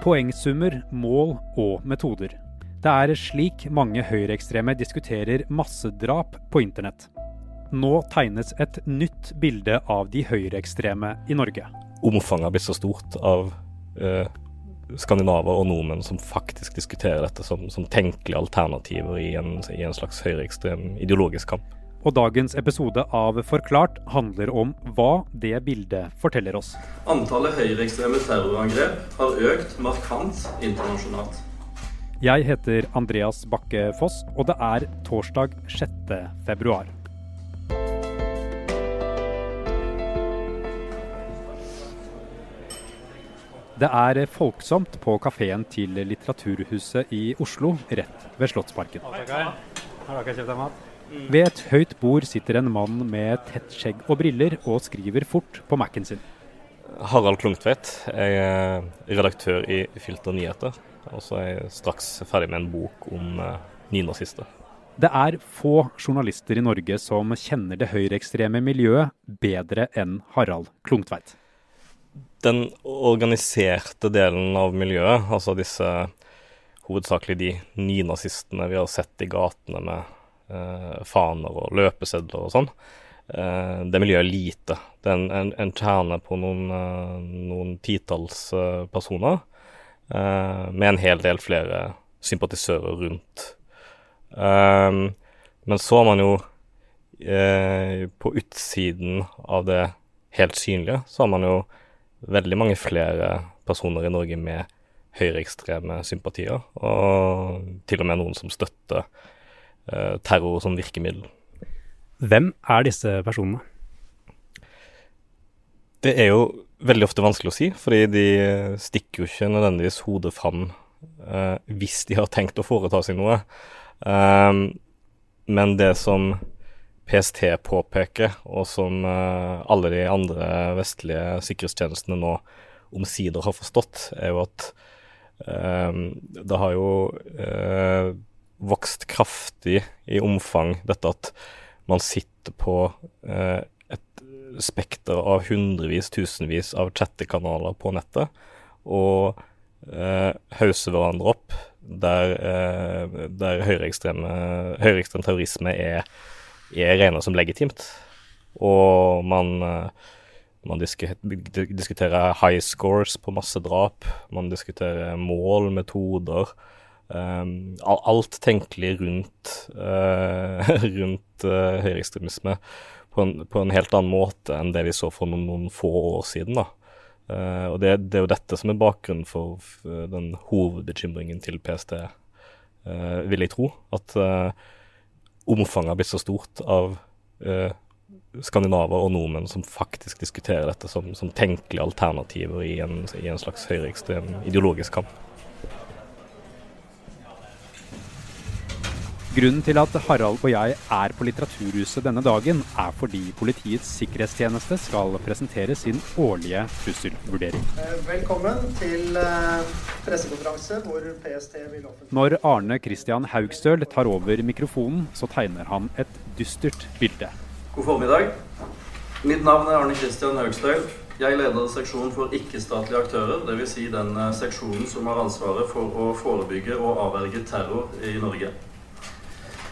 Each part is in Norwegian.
Poengsummer, mål og metoder. Det er slik mange høyreekstreme diskuterer massedrap på internett. Nå tegnes et nytt bilde av de høyreekstreme i Norge. Omfanget har blitt så stort av eh, skandinaver og nordmenn som faktisk diskuterer dette som, som tenkelige alternativer i en, i en slags høyreekstrem ideologisk kamp. Og dagens episode av Forklart handler om hva det bildet forteller oss. Antallet høyreekstreme terrorangrep har økt markant internasjonalt. Jeg heter Andreas Bakke Foss, og det er torsdag 6. februar. Det er folksomt på kafeen til Litteraturhuset i Oslo, rett ved Slottsparken. Ved et høyt bord sitter en mann med tett skjegg og briller og skriver fort på Mac-en sin. Harald Klungtveit. Jeg er redaktør i Filter nyheter. Og så er jeg straks ferdig med en bok om uh, nynazister. Det er få journalister i Norge som kjenner det høyreekstreme miljøet bedre enn Harald Klungtveit. Den organiserte delen av miljøet, altså disse hovedsakelig de nynazistene vi har sett i gatene med eh, faner og løpesedler og sånn, eh, det miljøet er lite. Det er en, en, en kjerne på noen, eh, noen titalls eh, personer, eh, med en hel del flere sympatisører rundt. Eh, men så har man jo på utsiden av det helt synlige, så har man jo veldig mange flere personer i Norge med høyreekstreme sympatier, og til og med noen som støtter eh, terror som virkemiddel. Hvem er disse personene? Det er jo veldig ofte vanskelig å si, fordi de stikker jo ikke nødvendigvis hodet fram eh, hvis de har tenkt å foreta seg noe. Eh, men det som PST påpeker, og som eh, alle de andre vestlige sikkerhetstjenestene nå omsider har forstått, er jo at um, det har jo uh, vokst kraftig i omfang dette at man sitter på eh, et spekter av hundrevis, tusenvis av chattekanaler på nettet og eh, hauser hverandre opp der, der høyreekstrem terrorisme er er regna som legitimt. Og man, eh, man diskuterer high scores på massedrap. Man diskuterer mål, metoder. Um, alt tenkelig rundt, uh, rundt uh, høyreekstremisme på, på, en helt annen måte enn det vi så for noen, noen få år siden. Uh, og det, det, er jo dette som er bakgrunnen for den hovedbekymringen til PST, vil jeg tro. At omfanget har blitt så stort av skandinaver og nordmenn som faktisk diskuterer dette som, som tenkelige alternativer i en, i en slags høyreekstrem ideologisk kamp. Grunnen til at Harald og jeg er på Litteraturhuset denne dagen, er fordi Politiets sikkerhetstjeneste skal presentere sin årlige trusselvurdering. Eh, velkommen til eh, pressekonferanse hvor PST vil offentliggjøre Når Arne Christian Haugstøl tar over mikrofonen, så tegner han et dystert bilde. God formiddag. Mitt navn er Arne Christian Haugstøl. Jeg leder seksjonen for ikke-statlige aktører, dvs. Si den eh, seksjonen som har ansvaret for å forebygge og avverge terror i Norge.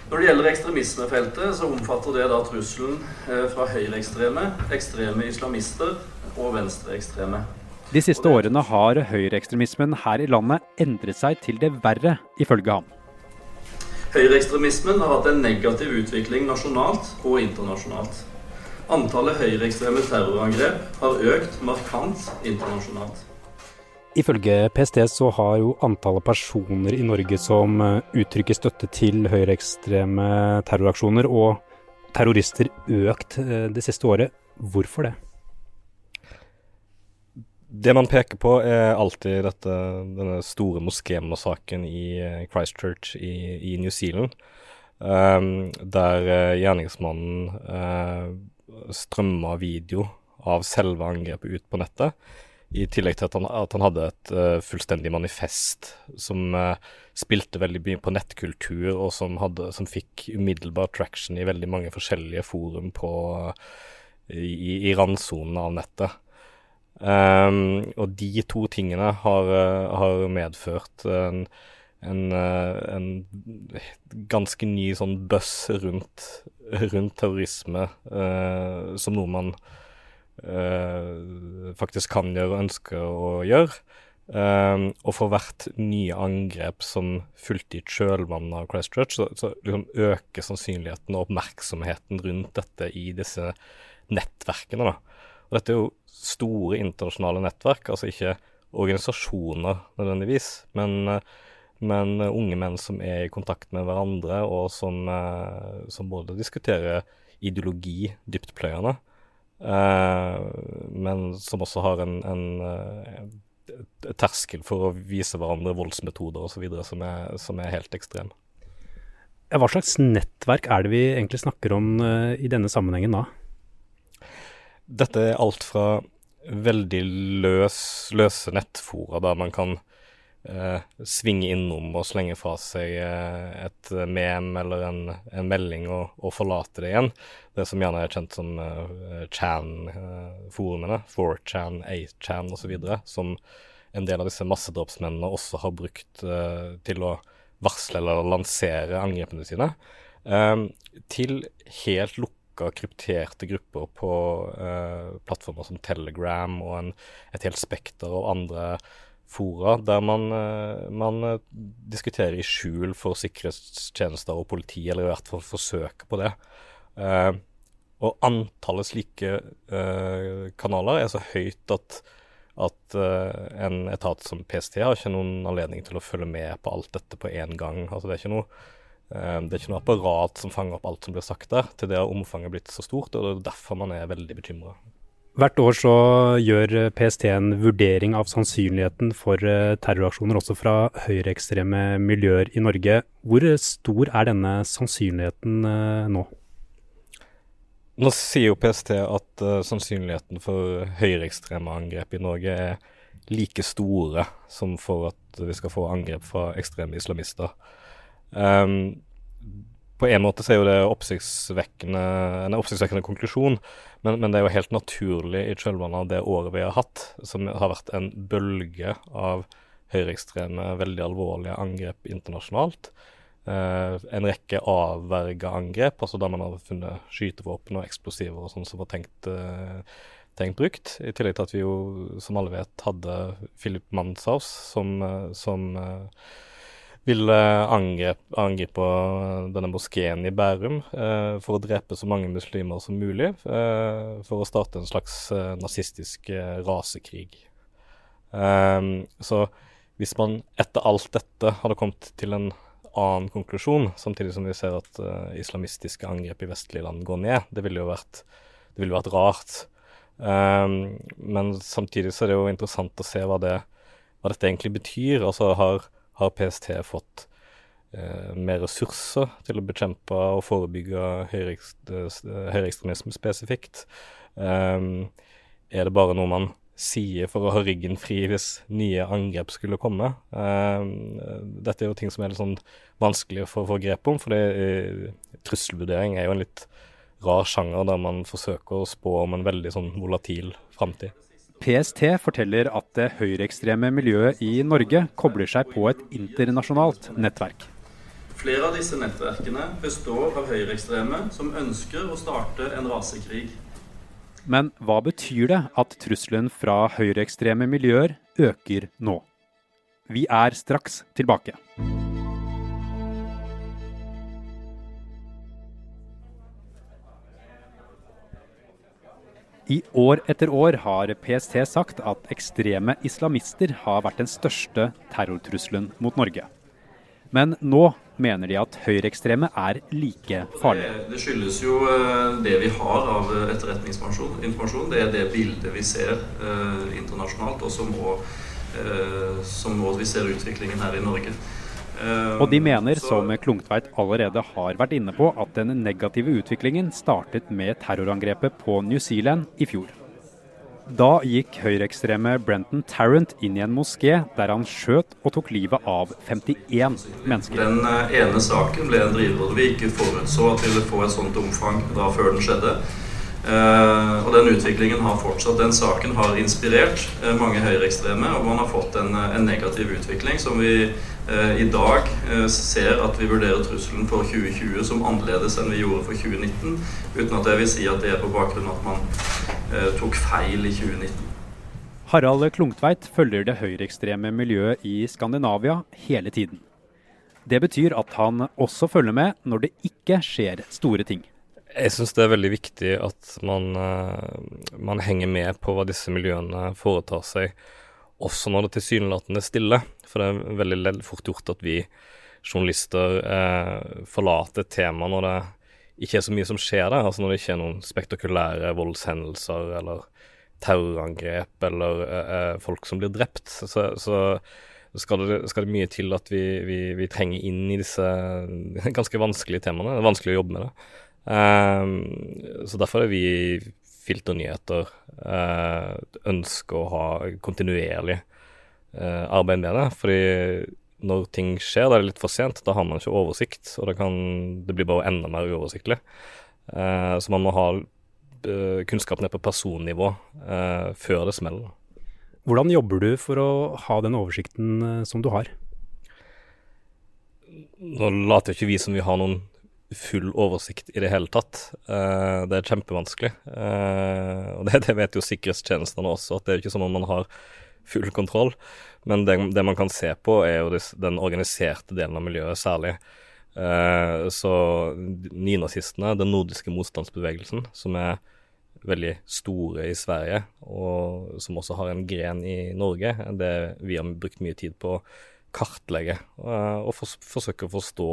Når det gjelder ekstremismefeltet, så omfatter det da trusselen eh, fra høyreekstreme, ekstreme islamister og venstreekstreme. De siste årene har høyreekstremismen her i landet endret seg til det verre, ifølge ham. Høyreekstremismen har hatt en negativ utvikling nasjonalt og internasjonalt. Antallet høyreekstreme terrorangrep har økt markant internasjonalt. Ifølge PST så har jo antallet personer i Norge som eh, uttrykker støtte til høyreekstreme terroraksjoner og terrorister økt eh, det siste året. Hvorfor det? Det man peker på, er alltid dette, denne store moskémassakren i eh, Christchurch i, i New Zealand, um, der gjerningsmannen uh, strømma video av selve angrepet ut på nettet. I tillegg til at han, at han hadde et uh, fullstendig manifest som uh, spilte veldig mye på nettkultur, og som, hadde, som, fikk umiddelbar traction i veldig mange forskjellige forum på, uh, i, i randsonen av nettet. Um, og de to tingene har, har medført en, en, en, ganske ny sånn buzz rundt, rundt terrorisme som noe man faktisk kan gjøre og ønsker å gjøre. Um, og for hvert nye angrep som fulgte i kjølvannet av Christchurch, så, så liksom øker sannsynligheten og oppmerksomheten rundt dette i disse nettverkene. Da. Og dette er jo store internasjonale nettverk, altså ikke organisasjoner nødvendigvis, men, men unge menn som er i kontakt med hverandre, og som, eh, som både diskuterer ideologi dyptpløyende, men som også har en, en terskel for å vise hverandre voldsmetoder osv. Som, er, som er helt ekstrem. Hva slags nettverk er det vi egentlig snakker om uh, i denne sammenhengen da? Dette er alt fra veldig løs, løse nettfora der man kan uh, svinge innom og slenge fra seg eh, et mem eller en, en melding og, og, forlate det igjen. Det som gjerne er kjent som Chan-forumene, 4chan, 8chan osv., som en del av disse massedrapsmennene også har brukt uh, til å varsle eller lansere angrepene sine, til helt lukka, krypterte grupper på uh, plattformer som Telegram og en, et helt spekter av andre fora, der man, uh, man diskuterer i skjul for sikkerhetstjenester og politi, eller i hvert fall forsøker på det. og antallet slike kanaler er så høyt at at eh, en etat som PST har ikke noen anledning til å følge med på alt dette på én gang. Altså, det, er ikke noe, uh, det er ikke noe apparat som fanger opp alt som blir sagt der. Til det har omfanget blitt så stort, og det er derfor man er veldig bekymra. Hvert år så gjør PST en vurdering av sannsynligheten for eh, terroraksjoner også fra høyreekstreme miljøer i Norge. Hvor stor er denne sannsynligheten nå? Nå sier jo PST at uh, sannsynligheten for høyreekstreme angrep i Norge er like store som for at vi skal få angrep fra ekstreme islamister. Um, på en måte så er jo det oppsiktsvekkende, en oppsiktsvekkende konklusjon, men, men, det er jo helt naturlig i kjølvannet av det året vi har hatt, som har vært en bølge av høyreekstreme, veldig alvorlige angrep internasjonalt. Eh, en rekke avverga angrep, altså der man har funnet skytevåpen og eksplosiver og sånn som var tenkt, eh, tenkt, brukt. I tillegg til at vi jo, som alle vet, hadde Philip Manshaus som, som som ville angrep, angripe denne moskeen i Bærum for å drepe så mange muslimer som mulig, for å starte en slags nazistisk rasekrig. så hvis man etter alt dette hadde kommet til en annen konklusjon, samtidig som vi ser at islamistiske angrep i vestlige land går ned. Det ville jo vært, ville vært rart. Men samtidig så er det jo interessant å se hva, det, hva dette egentlig betyr. Altså har, har PST fått eh, mer ressurser til å bekjempe og forebygge høyreekstremisme spesifikt? Um, er det bare noe man sier for å ha ryggen fri hvis nye angrep skulle komme. Uh, dette er jo ting som er litt sånn vanskelig å få grep om, for uh, trusselvurdering er jo en litt rar sjanger der man forsøker å spå om en veldig sånn volatil framtid. PST forteller at det høyreekstreme miljøet i Norge kobler seg på et internasjonalt nettverk. Flere av disse nettverkene består av høyreekstreme som ønsker å starte en rasekrig. Men hva betyr det at trusselen fra høyreekstreme miljøer øker nå? Vi er straks tilbake. I år etter år har PST sagt at ekstreme islamister har vært den største terrortrusselen mot Norge. Men nå mener de at høyreekstreme er like farlige. Det, skyldes jo uh, det vi har av etterretningsinformasjon. Det er det bildet vi ser eh, internasjonalt, og som òg uh, vi ser utviklingen her i Norge. Og de mener, som Klungtveit allerede har vært inne på, at den negative utviklingen startet med terrorangrepet på New Zealand i fjor. Da gikk høyreekstreme Brenton Tarrant inn i en moské der han skjøt og tok livet av 51 mennesker. Den eh, ene saken ble en driver vi ikke forutså at ville få et sånt omfang da før den skjedde. Uh, og den utviklingen har fortsatt. Den saken har inspirert uh, mange høyreekstreme, og man har fått en, en negativ utvikling som vi uh, i dag ser at vi vurderer trusselen for 2020 som annerledes enn vi gjorde for 2019, uten at jeg vil si at det er på bakgrunn av at man tok feil i 2019. Harald Klungtveit følger det høyreekstreme miljøet i Skandinavia hele tiden. Det betyr at han også følger med når det ikke skjer store ting. Jeg syns det er veldig viktig at man, uh, man, henger med på hva disse miljøene foretar seg, også når det tilsynelatende er stille. For det er veldig fort gjort at vi journalister eh, forlater et tema når det ikke er så mye som skjer der. Altså når det ikke er noen spektakulære voldshendelser eller terrorangrep eller eh, folk som blir drept. Så, så skal det, skal det, mye til at vi, vi, vi trenger inn i disse ganske vanskelige temaene. Det er vanskelig å jobbe med det. Um, så derfor er vi filternyheter uh, ønsker å ha kontinuerlig uh, arbeid med det. Fordi når ting skjer, da er det litt for sent. Da har man ikke oversikt, og det, kan, det blir bare enda mer uoversiktlig. Uh, så man må ha kunnskap ned på personnivå før det smeller. Hvordan jobber du for å ha den oversikten som du har? Nå later ikke vi som vi har noen full oversikt i det hele tatt. Uh, det er kjempevanskelig. Uh, og det, det, vet jo sikkerhetstjenestene også, at det er jo ikke som om man har full kontroll. Men det, det man kan se på, er jo den organiserte delen av miljøet særlig. Uh, så nynazistene, den nordiske motstandsbevegelsen, som er veldig store i Sverige, og som også har en gren i Norge, det vi har brukt mye tid på å kartlegge og forsøke å forstå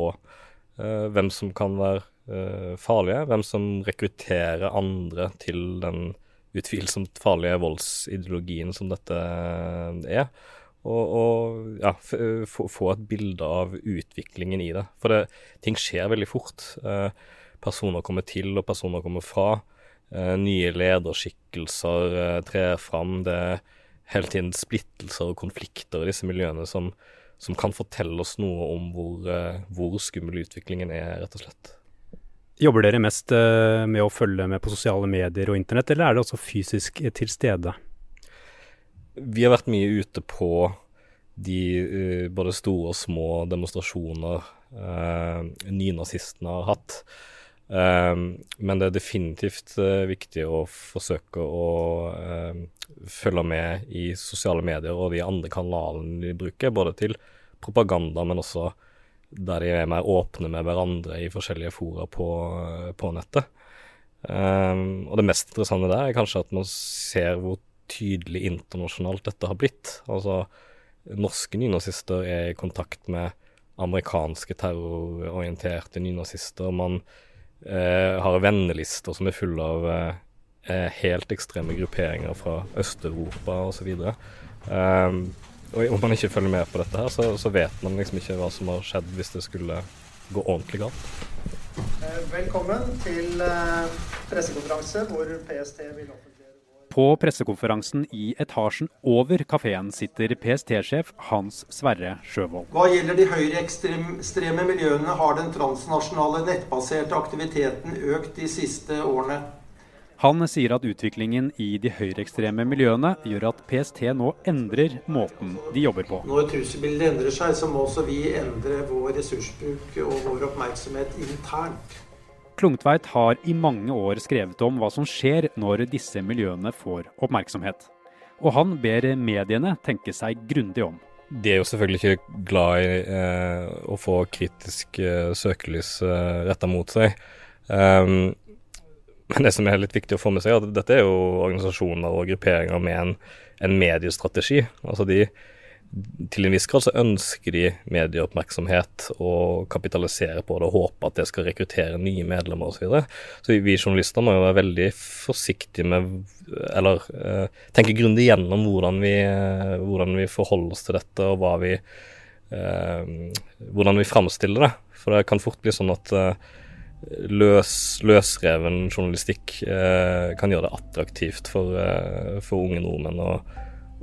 hvem som kan være uh, farlige, hvem som rekrutterer andre til den utvilsomt farlige voldsideologien som dette eh, er. Og, og ja, få et bilde av utviklingen i det. For det, ting skjer veldig fort. Personer kommer til, og personer kommer fra. nye lederskikkelser trer fram. Det er hele tiden splittelser og konflikter i disse miljøene som som kan fortelle oss noe om hvor, eh, hvor skummel utviklingen er, rett og slett. Jobber dere mest eh, med å følge med på sosiale medier og internett, eller er det også fysisk til stede? Vi har vært mye ute på de både store og små demonstrasjoner nynazistene har hatt. Uh, men det er definitivt viktig å forsøke å følge med i sosiale medier og de andre kanalene de bruker, både til propaganda, men også der de er mer åpne med hverandre i forskjellige fora på, på nettet. Um, og det mest interessante der er kanskje at man ser hvor tydelig internasjonalt dette har blitt. Altså, norske nynazister er i kontakt med amerikanske terrororienterte nynazister. Man eh, har vennelister som er fulle av eh, helt ekstreme grupperinger fra Øst-Europa osv. Um, og om man ikke følger med på dette, her, så, så, vet man liksom ikke hva som har skjedd hvis det skulle gå ordentlig galt. Eh, velkommen til pressekonferanse hvor PST vil offentliggjøre på pressekonferansen i etasjen over kafeen sitter PST-sjef Hans Sverre Sjøvold. Hva gjelder de høyreekstreme miljøene, har den transnasjonale nettbaserte aktiviteten økt de siste årene. Han sier at utviklingen i de høyreekstreme miljøene gjør at PST nå endrer måten de jobber på. Når trusselbildet endrer seg, så må også vi endre vår ressursbruk og vår oppmerksomhet internt. Klungtveit har i mange år skrevet om hva som skjer når disse miljøene får oppmerksomhet. Og han ber mediene tenke seg grundig om. De er jo selvfølgelig ikke glad i eh, å få kritisk eh, søkelys eh, retta mot seg. Um, men det som er litt viktig å få med seg, er at dette er jo organisasjoner og grupperinger med en, en mediestrategi. Altså de, til en viss grad så ønsker de medieoppmerksomhet og kapitalisere på det og håpe at det skal rekruttere nye medlemmer osv. Så, videre. så vi journalister må jo være veldig forsiktige med Eller uh, tenke grundig gjennom hvordan vi, uh, hvordan vi, forholder oss til dette, og hva vi uh, Hvordan vi framstiller det. For det kan fort bli sånn at løs, løsreven journalistikk kan gjøre det attraktivt for, for unge nordmenn å,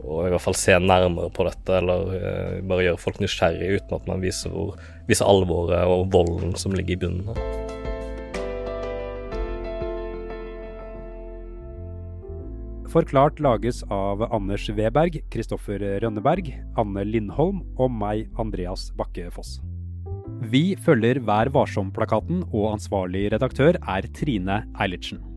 å, i hvert fall se nærmere på dette, eller eh, bare gjøre folk nysgjerrige uten at man viser, hvor, viser alvoret og volden som ligger i bunnen. Forklart lages av Anders Weberg, Kristoffer Rønneberg, Anne Lindholm og meg, Andreas Bakke Foss. Vi følger Vær varsom-plakaten, og ansvarlig redaktør er Trine Eilertsen.